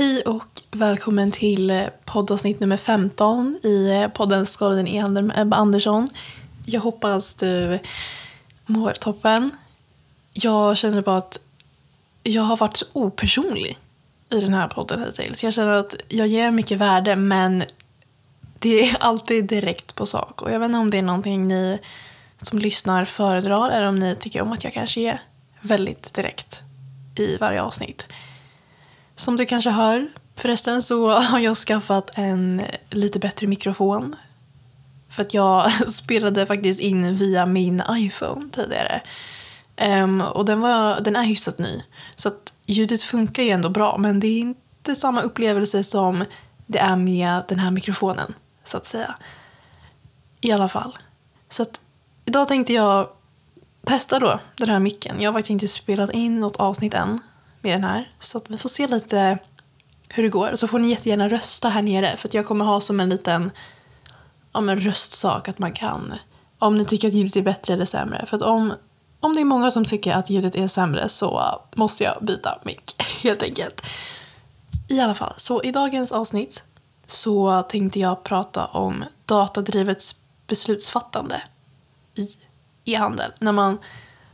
Hej och välkommen till eh, poddavsnitt nummer 15 i eh, podden Skålen i handen med Ebba Andersson. Jag hoppas du mår toppen. Jag känner bara att jag har varit så opersonlig i den här podden hittills. Jag känner att jag ger mycket värde men det är alltid direkt på sak. Och jag vet inte om det är någonting ni som lyssnar föredrar eller om ni tycker om att jag kanske är väldigt direkt i varje avsnitt. Som du kanske hör förresten så har jag skaffat en lite bättre mikrofon. För att jag spelade faktiskt in via min iPhone tidigare. Um, och den, var, den är hyfsat ny. Så att ljudet funkar ju ändå bra men det är inte samma upplevelse som det är med den här mikrofonen, så att säga. I alla fall. Så att idag tänkte jag testa då den här micken. Jag har faktiskt inte spelat in något avsnitt än med den här. Så att vi får se lite hur det går. Och så får ni jättegärna rösta här nere för att jag kommer ha som en liten ja, men röstsak att man kan om ni tycker att ljudet är bättre eller sämre. För att om, om det är många som tycker att ljudet är sämre så måste jag byta mick helt enkelt. I alla fall, så i dagens avsnitt så tänkte jag prata om datadrivet beslutsfattande i e-handel. När man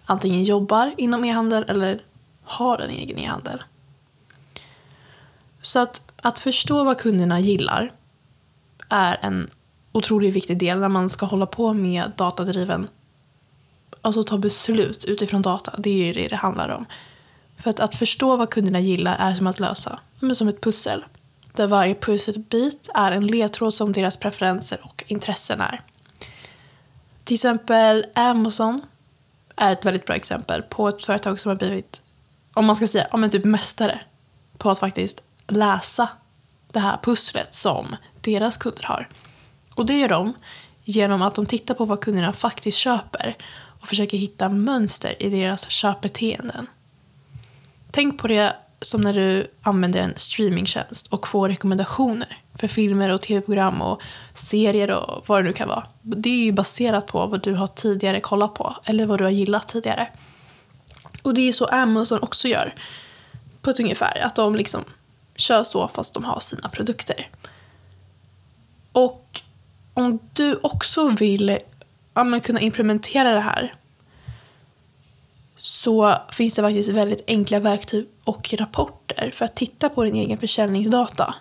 antingen jobbar inom e-handel eller har en egen e-handel. Så att, att förstå vad kunderna gillar är en otroligt viktig del när man ska hålla på med datadriven, alltså ta beslut utifrån data. Det är ju det det handlar om. För att, att förstå vad kunderna gillar är som att lösa, men som ett pussel. Där varje pusselbit är en ledtråd som deras preferenser och intressen är. Till exempel Amazon är ett väldigt bra exempel på ett företag som har blivit om man ska säga, ja men typ mästare på att faktiskt läsa det här pusslet som deras kunder har. Och det gör de genom att de tittar på vad kunderna faktiskt köper och försöker hitta mönster i deras köpbeteenden. Tänk på det som när du använder en streamingtjänst och får rekommendationer för filmer och tv-program och serier och vad det nu kan vara. Det är ju baserat på vad du har tidigare kollat på eller vad du har gillat tidigare. Och det är så Amazon också gör. På ett ungefär. Att de liksom kör så fast de har sina produkter. Och om du också vill ja, kunna implementera det här så finns det faktiskt väldigt enkla verktyg och rapporter för att titta på din egen försäljningsdata.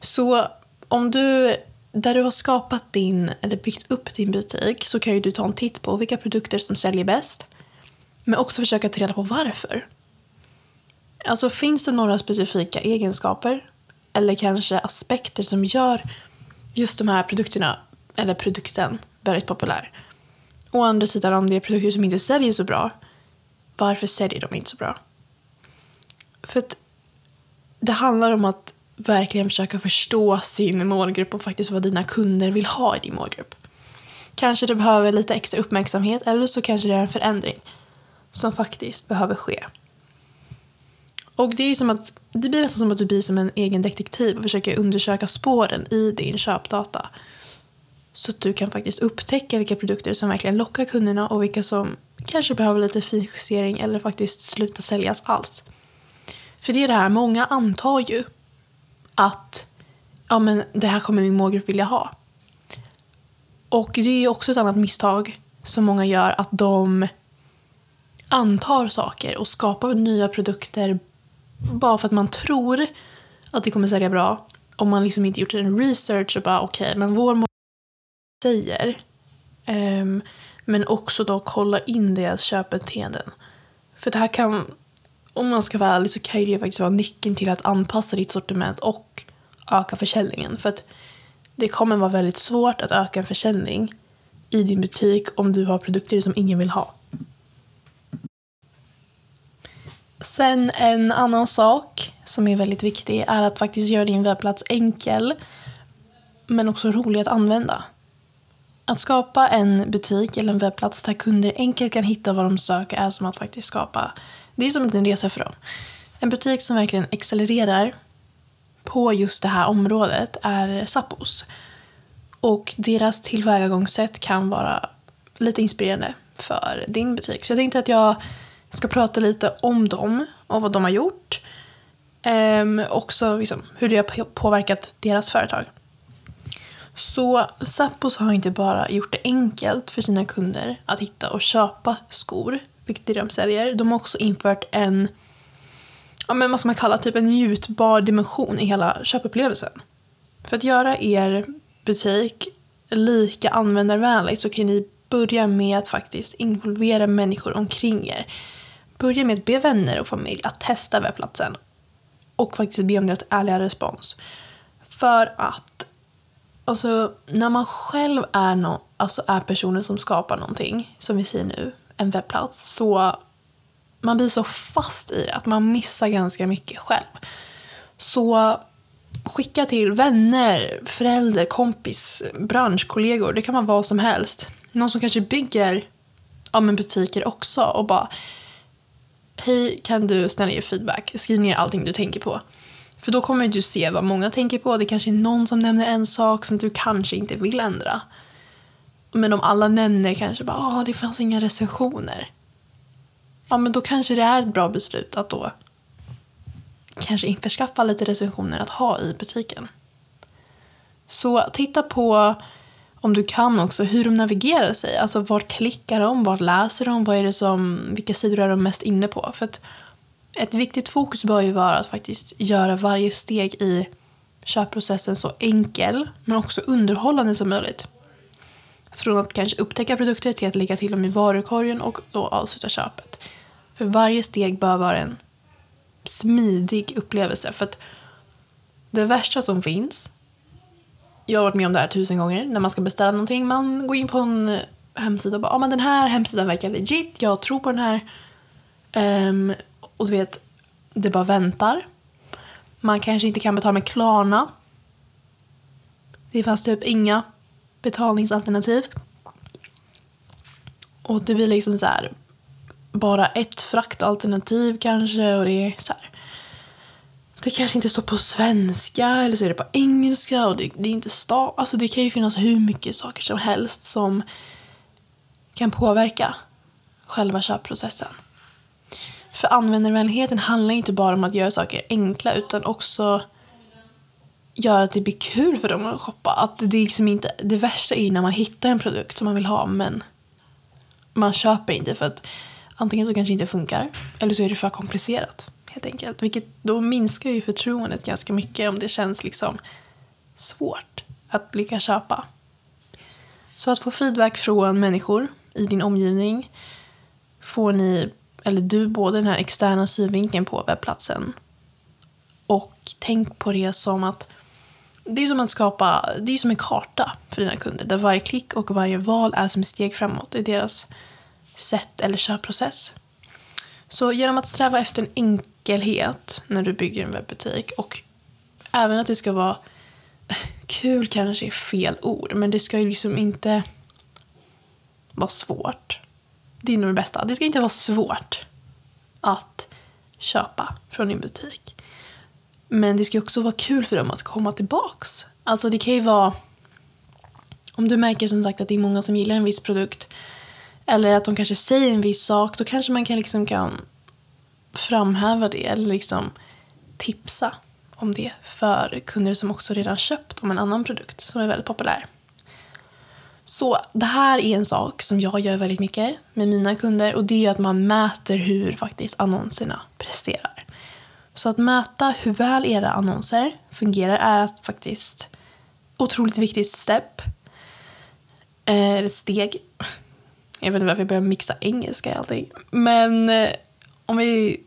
Så om du, där du har skapat din, eller byggt upp din butik så kan ju du ta en titt på vilka produkter som säljer bäst men också försöka ta reda på varför. Alltså finns det några specifika egenskaper eller kanske aspekter som gör just de här produkterna, eller produkten, väldigt populär? Å andra sidan, om det är produkter som inte säljer så bra, varför säljer de inte så bra? För att det handlar om att verkligen försöka förstå sin målgrupp och faktiskt vad dina kunder vill ha i din målgrupp. Kanske det behöver lite extra uppmärksamhet eller så kanske det är en förändring som faktiskt behöver ske. Och det är som att, det blir nästan som att du blir som en egen detektiv och försöker undersöka spåren i din köpdata. Så att du kan faktiskt upptäcka vilka produkter som verkligen lockar kunderna och vilka som kanske behöver lite finjustering eller faktiskt sluta säljas alls. För det är det här, många antar ju att ja, men det här kommer min målgrupp vilja ha. Och det är också ett annat misstag som många gör, att de antar saker och skapar nya produkter bara för att man tror att det kommer sälja bra. Om man liksom inte gjort en research och bara okej, okay, men vår säger. Um, men också då kolla in deras köpbeteenden. För det här kan, om man ska vara ärlig så kan det faktiskt vara nyckeln till att anpassa ditt sortiment och öka försäljningen. För att det kommer vara väldigt svårt att öka en försäljning i din butik om du har produkter som ingen vill ha. Sen en annan sak som är väldigt viktig är att faktiskt göra din webbplats enkel men också rolig att använda. Att skapa en butik eller en webbplats där kunder enkelt kan hitta vad de söker är som att faktiskt skapa, det är som en liten resa för dem. En butik som verkligen accelererar på just det här området är Sappos. Och deras tillvägagångssätt kan vara lite inspirerande för din butik. Så jag tänkte att jag ska prata lite om dem och vad de har gjort. Ehm, också liksom, hur det har påverkat deras företag. Så Zappos har inte bara gjort det enkelt för sina kunder att hitta och köpa skor, vilket är det de säljer. De har också infört en, ja men vad ska man kalla typ en njutbar dimension i hela köpupplevelsen. För att göra er butik lika användarvänlig så kan ni börja med att faktiskt involvera människor omkring er. Börja med att be vänner och familj att testa webbplatsen och faktiskt be om deras ärliga respons. För att alltså, när man själv är, no alltså, är personen som skapar någonting, som vi säger nu, en webbplats, så man blir så fast i det att man missar ganska mycket själv. Så skicka till vänner, förälder, kompis, branschkollegor. Det kan vara vad som helst. Någon som kanske bygger ja, men butiker också och bara Hej, kan du snälla ge feedback? Skriv ner allting du tänker på. För då kommer du se vad många tänker på. Det kanske är någon som nämner en sak som du kanske inte vill ändra. Men om alla nämner kanske bara ah, det fanns inga recensioner. Ja, men då kanske det är ett bra beslut att då kanske införskaffa lite recensioner att ha i butiken. Så titta på, om du kan också, hur de navigerar sig. Alltså vart klickar de, vart läser de, vad är det som, vilka sidor är de mest inne på? För att ett viktigt fokus bör ju vara att faktiskt göra varje steg i köpprocessen så enkel, men också underhållande som möjligt. Från att kanske upptäcka produkter till att lägga till dem i varukorgen och då avsluta köpet. För varje steg bör vara en smidig upplevelse. För att det värsta som finns, jag har varit med om det här tusen gånger, när man ska beställa någonting, man går in på en hemsida och bara, ja ah, men den här hemsidan verkar legit, jag tror på den här. Um, och du vet, det bara väntar. Man kanske inte kan betala med Klarna. Det fanns typ inga betalningsalternativ. Och det blir liksom så här, bara ett fraktalternativ kanske och det är så här. Det kanske inte står på svenska eller så är det på engelska och det, det är inte stav. Alltså det kan ju finnas hur mycket saker som helst som kan påverka själva köpprocessen. För användarvänligheten handlar inte bara om att göra saker enkla utan också göra att det blir kul för dem att shoppa. Att det, liksom inte, det värsta är när man hittar en produkt som man vill ha men man köper inte för att antingen så kanske det inte funkar eller så är det för komplicerat helt enkelt. Vilket då minskar ju förtroendet ganska mycket om det känns liksom svårt att lyckas köpa. Så att få feedback från människor i din omgivning får ni, eller du, både den här externa synvinkeln på webbplatsen och tänk på det som att det är som att skapa, det är som en karta för dina kunder där varje klick och varje val är som ett steg framåt i deras sätt eller köpprocess. Så genom att sträva efter en enkel enkelhet när du bygger en webbutik och även att det ska vara kul kanske är fel ord, men det ska ju liksom inte vara svårt. Det är nog det bästa. Det ska inte vara svårt att köpa från din butik. Men det ska också vara kul för dem att komma tillbaks. Alltså det kan ju vara... Om du märker som sagt att det är många som gillar en viss produkt eller att de kanske säger en viss sak, då kanske man kan, liksom kan framhäva det eller liksom tipsa om det för kunder som också redan köpt om en annan produkt som är väldigt populär. Så det här är en sak som jag gör väldigt mycket med mina kunder och det är att man mäter hur faktiskt annonserna presterar. Så att mäta hur väl era annonser fungerar är att faktiskt otroligt viktigt step, eh, steg jag vet inte varför jag börjar mixa engelska i allting. Men eh, om vi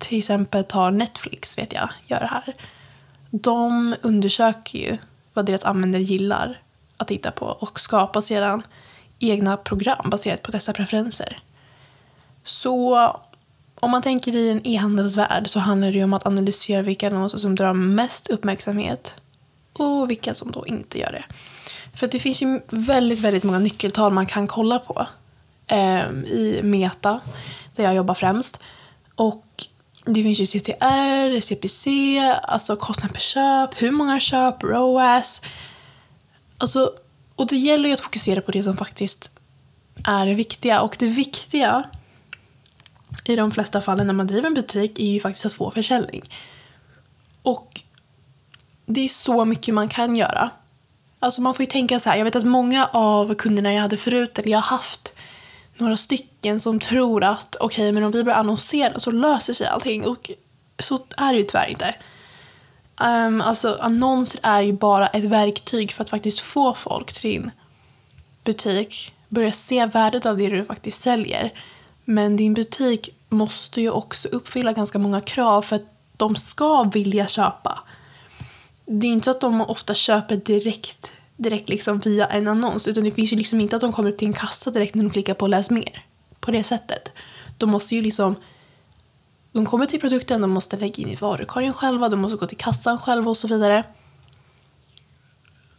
till exempel tar Netflix, vet jag, gör det här. De undersöker ju vad deras användare gillar att titta på och skapar sedan egna program baserat på dessa preferenser. Så om man tänker i en e-handelsvärld så handlar det ju om att analysera vilka annonser som drar mest uppmärksamhet och vilka som då inte gör det. För det finns ju väldigt, väldigt många nyckeltal man kan kolla på eh, i Meta, där jag jobbar främst. Och det finns ju CTR, CPC, alltså kostnad per köp, hur många köp, ROAS. Alltså, och det gäller ju att fokusera på det som faktiskt är det viktiga. Och det viktiga i de flesta fallen när man driver en butik är ju faktiskt att få försäljning. Och det är så mycket man kan göra. Alltså man får ju tänka så här, jag vet att många av kunderna jag hade förut, eller jag har haft några stycken som tror att okej, okay, men om vi börjar annonsera så löser sig allting. Och så är det ju tyvärr inte. Um, alltså annonser är ju bara ett verktyg för att faktiskt få folk till din butik. Börja se värdet av det du faktiskt säljer. Men din butik måste ju också uppfylla ganska många krav för att de ska vilja köpa. Det är inte så att de ofta köper direkt, direkt liksom via en annons utan det finns ju liksom inte att de kommer upp till en kassa direkt när de klickar på läs mer. På det sättet. De måste ju liksom de kommer till produkten, de måste lägga in i varukorgen själva, de måste gå till kassan själva och så vidare.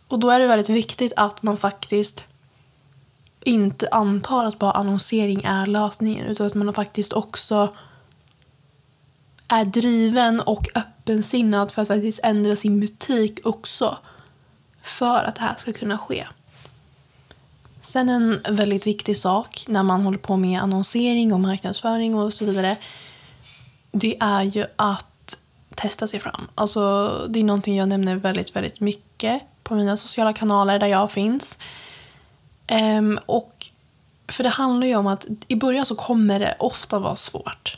Och då är det väldigt viktigt att man faktiskt inte antar att bara annonsering är lösningen utan att man faktiskt också är driven och öppensinnad för att faktiskt ändra sin butik också för att det här ska kunna ske. Sen en väldigt viktig sak när man håller på med annonsering och marknadsföring och så vidare det är ju att testa sig fram. Alltså, det är någonting jag nämner väldigt, väldigt mycket på mina sociala kanaler där jag finns. Um, och för det handlar ju om att i början så kommer det ofta vara svårt.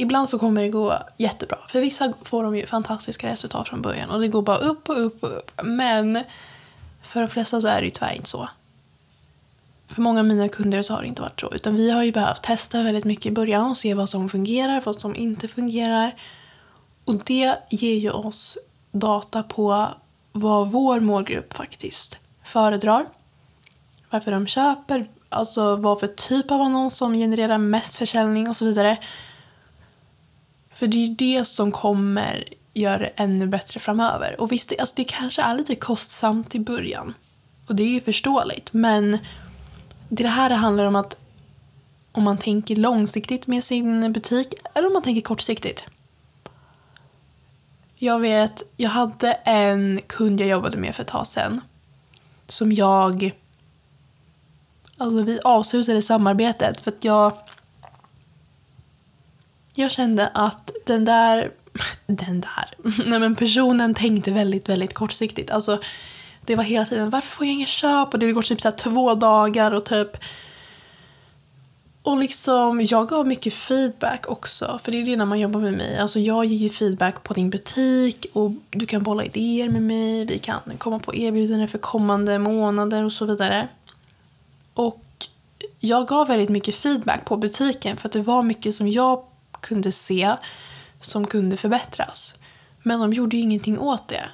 Ibland så kommer det gå jättebra. För vissa får de ju fantastiska resultat från början och det går bara upp och upp och upp. Men för de flesta så är det ju tyvärr inte så. För många av mina kunder så har det inte varit så. Utan vi har ju behövt testa väldigt mycket i början och se vad som fungerar, vad som inte fungerar. Och det ger ju oss data på vad vår målgrupp faktiskt föredrar. Varför de köper, alltså vad för typ av annons som genererar mest försäljning och så vidare. För det är ju det som kommer göra det ännu bättre framöver. Och visst, det, alltså det kanske är lite kostsamt i början. Och det är ju förståeligt. Men det här det handlar om att om man tänker långsiktigt med sin butik eller om man tänker kortsiktigt. Jag vet, jag hade en kund jag jobbade med för ett tag sedan som jag... Alltså vi avslutade samarbetet för att jag... Jag kände att den där... Den där... Nej men personen tänkte väldigt, väldigt kortsiktigt. Alltså det var hela tiden varför får jag inga köp? Och det går typ så två dagar och typ och liksom, jag gav mycket feedback också, för det är det när man jobbar med mig. Alltså jag ger ju feedback på din butik och du kan bolla idéer med mig, vi kan komma på erbjudanden för kommande månader och så vidare. Och jag gav väldigt mycket feedback på butiken för att det var mycket som jag kunde se som kunde förbättras. Men de gjorde ju ingenting åt det.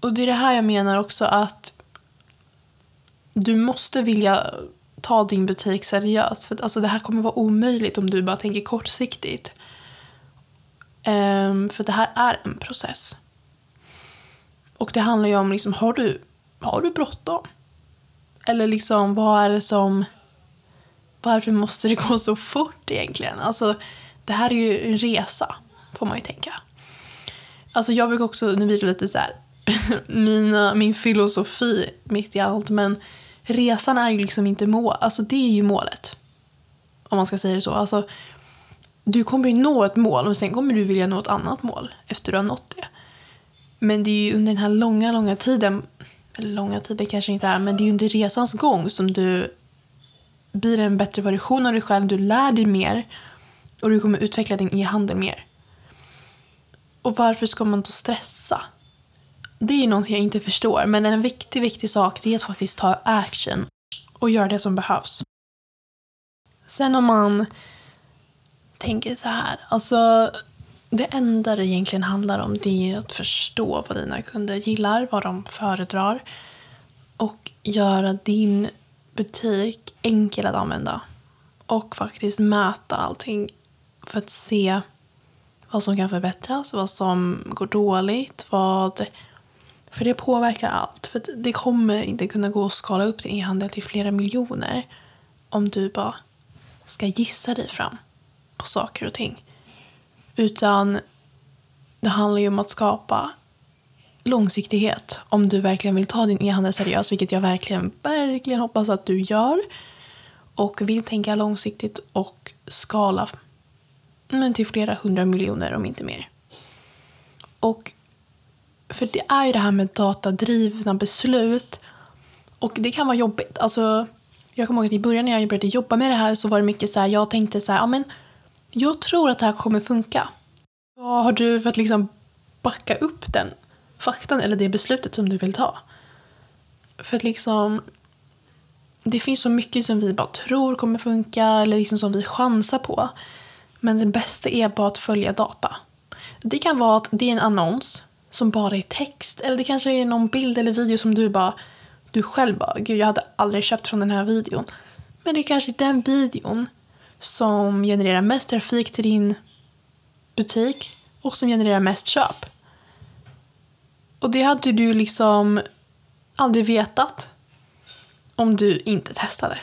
Och det är det här jag menar också att du måste vilja ta din butik seriöst. För att, alltså, det här kommer vara omöjligt om du bara tänker kortsiktigt. Um, för det här är en process. Och det handlar ju om, liksom, har du, har du bråttom? Eller liksom, vad är det som... Varför måste det gå så fort egentligen? Alltså, det här är ju en resa, får man ju tänka. Alltså jag brukar också, nu blir det lite så här, mina, min filosofi mitt i allt. Men resan är ju liksom inte mål. Alltså det är ju målet. Om man ska säga det så. Alltså, du kommer ju nå ett mål och sen kommer du vilja nå ett annat mål efter du har nått det. Men det är ju under den här långa, långa tiden, eller långa tiden kanske inte är, men det är ju under resans gång som du blir en bättre version av dig själv, du lär dig mer och du kommer utveckla din e-handel mer. Och varför ska man då stressa? det är något jag inte förstår. Men en viktig, viktig sak är att faktiskt ta action och göra det som behövs. Sen om man tänker så här, alltså det enda det egentligen handlar om det är att förstå vad dina kunder gillar, vad de föredrar och göra din butik enkel att använda och faktiskt mäta allting för att se vad som kan förbättras, vad som går dåligt, vad för det påverkar allt. För det kommer inte kunna gå att skala upp din e-handel till flera miljoner om du bara ska gissa dig fram på saker och ting. Utan det handlar ju om att skapa långsiktighet om du verkligen vill ta din e-handel seriöst, vilket jag verkligen, verkligen hoppas att du gör. Och vill tänka långsiktigt och skala men till flera hundra miljoner om inte mer. Och för det är ju det här med datadrivna beslut. Och det kan vara jobbigt. Alltså, jag kommer ihåg att i början när jag började jobba med det här så var det mycket så här, jag tänkte så här, ja men jag tror att det här kommer funka. Vad har du för att liksom backa upp den faktan eller det beslutet som du vill ta? För att liksom, det finns så mycket som vi bara tror kommer funka eller liksom som vi chansar på. Men det bästa är bara att följa data. Det kan vara att det är en annons som bara är text eller det kanske är någon bild eller video som du bara du själv bara, gud jag hade aldrig köpt från den här videon. Men det är kanske den videon som genererar mest trafik till din butik och som genererar mest köp. Och det hade du liksom aldrig vetat om du inte testade.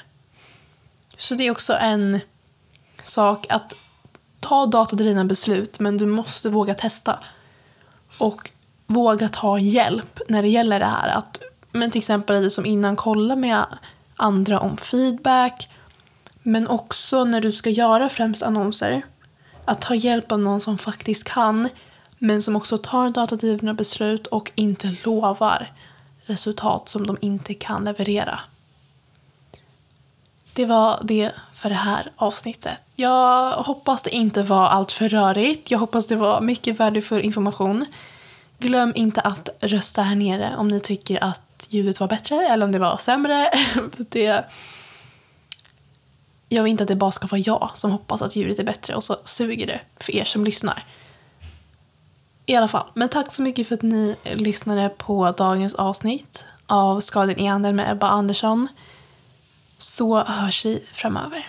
Så det är också en sak att ta datadrivna beslut men du måste våga testa. Och våga ta hjälp när det gäller det här. Att, men till exempel som innan, kolla med andra om feedback. Men också när du ska göra främst annonser. Att ta hjälp av någon som faktiskt kan men som också tar datadrivna beslut och inte lovar resultat som de inte kan leverera. Det var det för det här avsnittet. Jag hoppas det inte var allt för rörigt. Jag hoppas det var mycket värdefull information. Glöm inte att rösta här nere om ni tycker att ljudet var bättre eller om det var sämre. det... Jag vill inte att det bara ska vara jag som hoppas att ljudet är bättre och så suger det för er som lyssnar. I alla fall, men tack så mycket för att ni lyssnade på dagens avsnitt av Skadan i Andel med Ebba Andersson. Så hörs vi framöver.